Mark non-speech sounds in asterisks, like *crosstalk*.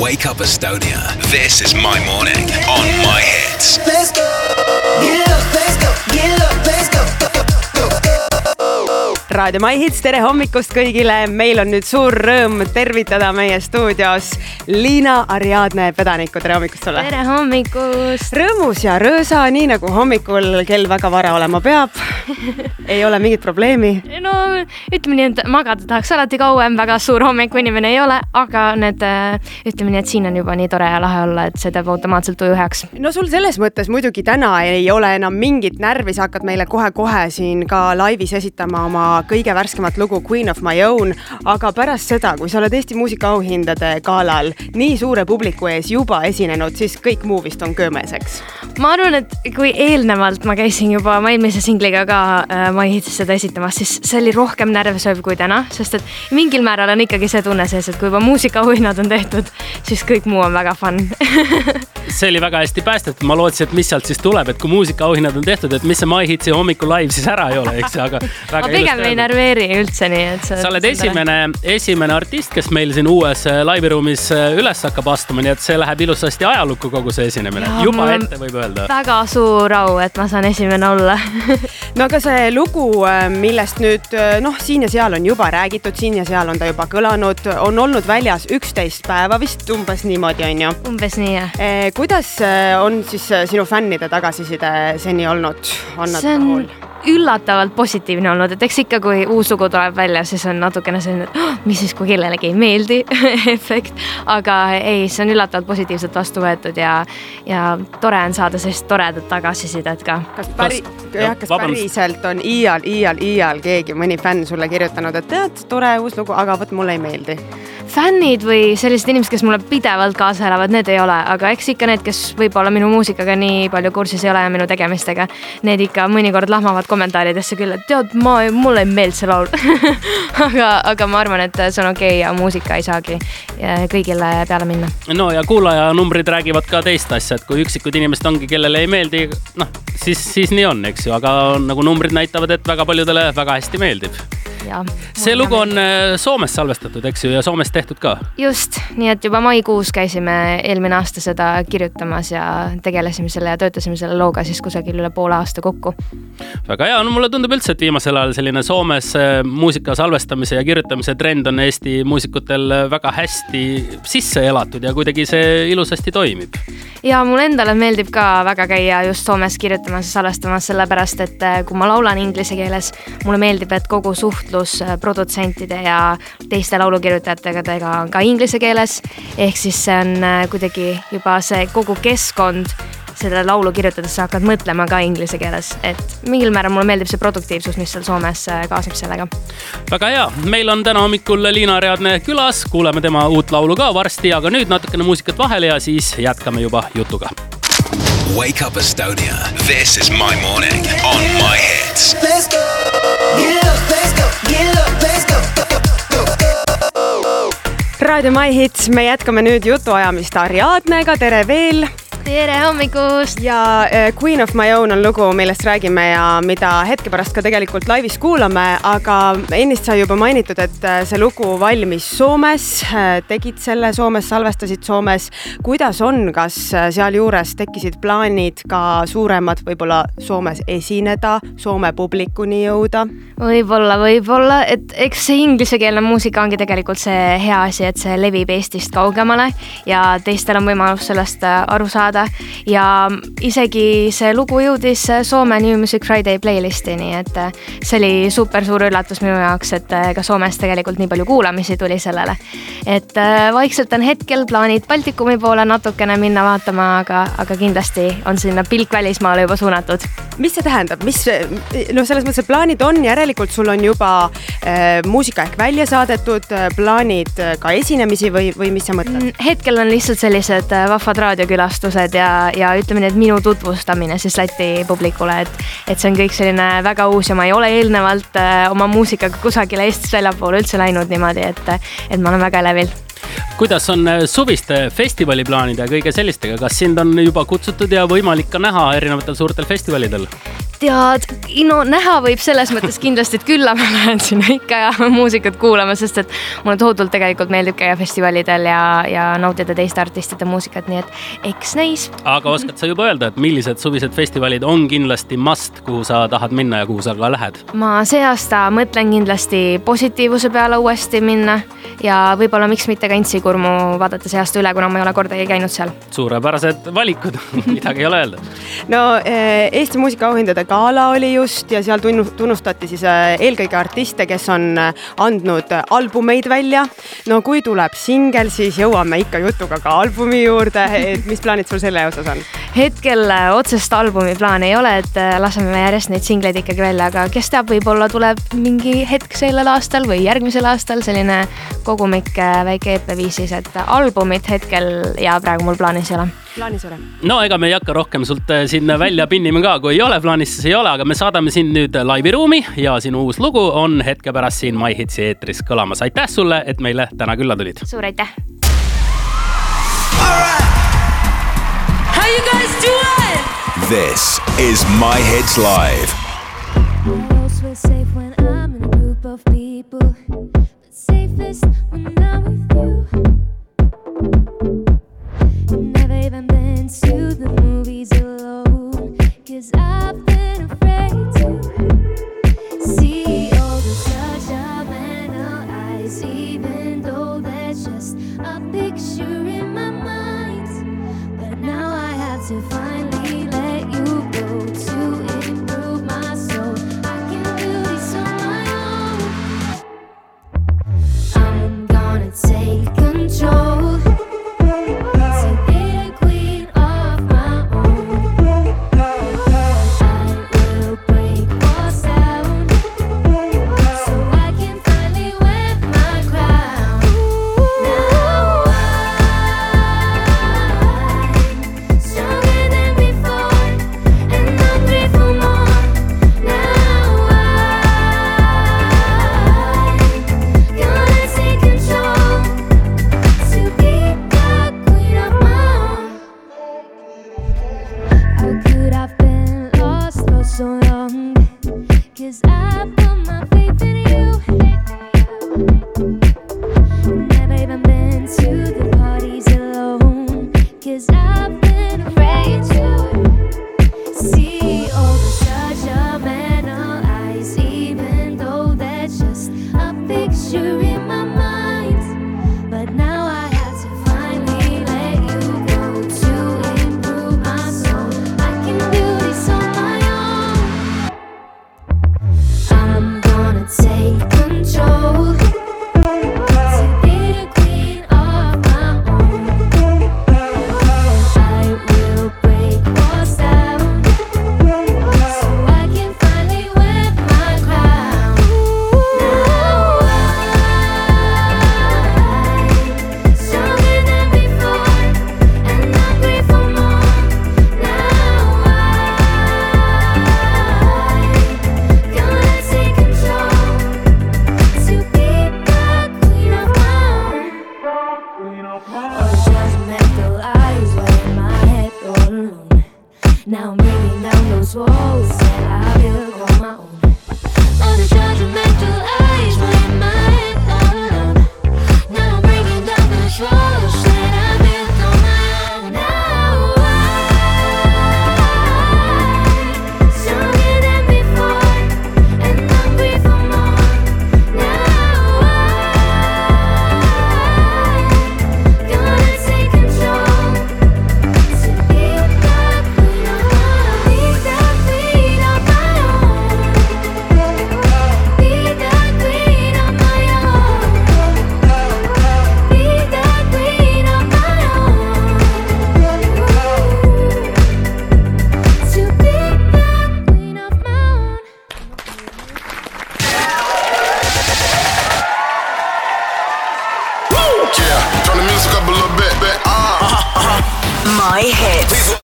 Wake up Estonia. This is my morning on my hits. Let's go. Get up, let's go. Get up, let's go. Raadio My Hits, tere hommikust kõigile, meil on nüüd suur rõõm tervitada meie stuudios Liina Ariadne Pedanikku, tere hommikust sulle. tere hommikust. rõõmus ja röösa, nii nagu hommikul kell väga vara olema peab. *laughs* ei ole mingit probleemi. no ütleme nii, et magada tahaks alati kauem, väga suur hommikuinimene ei ole, aga need, ütleme nii, et siin on juba nii tore ja lahe olla, et see teeb automaatselt tuju heaks. no sul selles mõttes muidugi täna ei ole enam mingit närvi, sa hakkad meile kohe-kohe siin ka laivis esitama oma kõige värskemat lugu Queen of my own, aga pärast seda, kui sa oled Eesti muusikaauhindade galal nii suure publiku ees juba esinenud, siis kõik muu vist on köömeseks. ma arvan, et kui eelnevalt ma käisin juba oma eelmise singliga ka äh, My Hits'is seda esitamas, siis see oli rohkem närvsööv kui täna, sest et mingil määral on ikkagi see tunne sees, et kui juba muusikaauhinnad on tehtud, siis kõik muu on väga fun *laughs* see oli väga hästi päästetud, ma lootsin, et mis sealt siis tuleb, et kui muusikaauhinnad on tehtud, et mis see My Hitsi hommiku live siis ära ei ole, eks ju, aga. *laughs* ma pigem ei närveeri üldse nii, et. sa oled esimene, esimene artist, kes meil siin uues äh, live ruumis äh, üles hakkab astuma, nii et see läheb ilusasti ajalukku, kogu see esinemine, juba ette võib öelda. väga suur au, et ma saan esimene olla *laughs* no aga see lugu, äh, millest nüüd noh, siin ja seal on juba räägitud, siin ja seal on ta juba kõlanud, on olnud väljas üksteist päeva vist umbes niimoodi, on ju? umbes nii jah kuidas on siis sinu fännide tagasiside seni olnud, on nad rahul? Üllatavalt positiivne olnud, et eks ikka, kui uus lugu tuleb välja, siis on natukene selline, et oh, mis siis, kui kellelegi ei meeldi *laughs* efekt. aga ei, see on üllatavalt positiivselt vastu võetud ja, ja tore on saada sellist toredat tagasisidet ka. kas päri-, jah, kas päriselt on iial, iial, iial keegi, mõni fänn sulle kirjutanud, et tead, tore uus lugu, aga vot mulle ei meeldi? Fännid või sellised inimesed, kes mulle pidevalt kaasa elavad, need ei ole, aga eks ikka need, kes võib-olla minu muusikaga nii palju kursis ei ole ja minu tegemistega, need ikka mõnikord lahmavad kommentaaridesse küll, et tead, ma, mulle ei meeldi see laul *laughs* aga, aga ma arvan, et see on okei okay ja muusika ei saagi kõigile peale minna. no ja kuulajanumbrid räägivad ka teist asja, et kui üksikud inimesed ongi, kellele ei meeldi, noh, siis, siis nii on, eks ju, aga nagu numbrid näitavad, et väga paljudele väga hästi meeldib see lugu on äh, Soomes salvestatud, eks ju, ja Soomes tehtud ka? just, nii et juba maikuus käisime eelmine aasta seda kirjutamas ja tegelesime selle ja töötasime selle looga siis kusagil üle poole aasta kokku. väga hea, no mulle tundub üldse, et viimasel ajal selline Soomes äh, muusika salvestamise ja kirjutamise trend on Eesti muusikutel äh, väga hästi sisse elatud ja kuidagi see ilusasti toimib. ja mulle endale meeldib ka väga käia just Soomes kirjutamas ja salvestamas, sellepärast et kui ma laulan inglise keeles, mulle meeldib, et kogu suhtlus suhtlus produtsentide ja teiste laulukirjutajatega on ka inglise keeles. ehk siis see on äh, kuidagi juba see kogu keskkond seda laulu kirjutades sa hakkad mõtlema ka inglise keeles, et mingil määral mulle meeldib see produktiivsus, mis seal Soomes äh, kaasneb sellega. väga hea, meil on täna hommikul Liina Readne külas, kuuleme tema uut laulu ka varsti, aga nüüd natukene muusikat vahele ja siis jätkame juba jutuga. Wake up Estonia, this is my morning on my hits. Let's go, get up, let's go. raadio My Hits, me jätkame nüüd jutuajamist Ariadnega, tere veel tere hommikust! ja äh, Queen of my own on lugu, millest räägime ja mida hetke pärast ka tegelikult laivis kuulame, aga ennist sai juba mainitud, et äh, see lugu valmis Soomes, äh, tegid selle Soomes, salvestasid Soomes. kuidas on, kas sealjuures tekkisid plaanid ka suuremad võib-olla Soomes esineda, Soome publikuni jõuda? võib-olla, võib-olla, et eks see inglisekeelne muusika ongi tegelikult see hea asi, et see levib Eestist kaugemale ja teistel on võimalus sellest aru saada saada ja isegi see lugu jõudis Soome New Music Friday playlist'i, nii et äh, see oli super suur üllatus minu jaoks, et äh, ka Soomes tegelikult nii palju kuulamisi tuli sellele. et äh, vaikselt on hetkel plaanid Baltikumi poole natukene minna vaatama, aga, aga kindlasti on sinna pilk välismaale juba suunatud. mis see tähendab, mis noh, selles mõttes, et plaanid on, järelikult sul on juba äh, muusika ehk välja saadetud, plaanid ka esinemisi või, või mis sa mõtled? Mm, hetkel on lihtsalt sellised vahvad raadiokülastused tutvustused ja, ja ütleme nii, et minu tutvustamine siis Läti publikule, et, et see on kõik selline väga uus ja ma ei ole eelnevalt äh, oma muusikaga kusagile Eestist väljapoole üldse läinud niimoodi, et, et ma olen väga elevil kuidas on äh, suviste festivaliplaanide ja kõige sellistega, kas sind on juba kutsutud ja võimalik ka näha erinevatel suurtel festivalidel? tead, no näha võib selles mõttes kindlasti, et külla ma lähen sinna ikka ja *laughs* muusikat kuulama, sest et mulle tohutult tegelikult meeldib käia festivalidel ja, ja nautida teiste artistide muusikat, nii et eks näis. aga oskad sa juba öelda, et millised suvised festivalid on kindlasti must, kuhu sa tahad minna ja kuhu sa ka lähed? ma see aasta mõtlen kindlasti positiivsuse peale uuesti minna ja võib-olla miks mitte ka Intsikurmu vaadata see aasta üle, kuna ma ei ole kordagi käinud seal. suurepärased valikud *laughs* midagi ei ole öelda. no eh, Eesti muusikaauhindade gala oli just ja seal tunnustati siis eh, eelkõige artiste, kes on eh, andnud albumeid välja. no kui tuleb singel, siis jõuame ikka jutuga ka albumi juurde, et mis plaanid sul selle osas on? hetkel otsest albumi plaani ei ole, et laseme järjest neid singleid ikkagi välja, aga kes teab, võib-olla tuleb mingi hetk sellel aastal või järgmisel aastal selline kogumik väike EP viisis, et albumit hetkel ja praegu mul plaanis ei ole plaanis ei ole? no ega me ei hakka rohkem sult äh, siin välja pinnima ka, kui ei ole plaanis, siis ei ole, aga me saadame sind nüüd laiviruumi ja sinu uus lugu on hetke pärast siin My Hitsi eetris kõlamas. aitäh sulle, et meile täna külla tulid. suur aitäh. How you guys doing? This is My Hits Live. safe when I'm in a group of people, safest when I'm with you.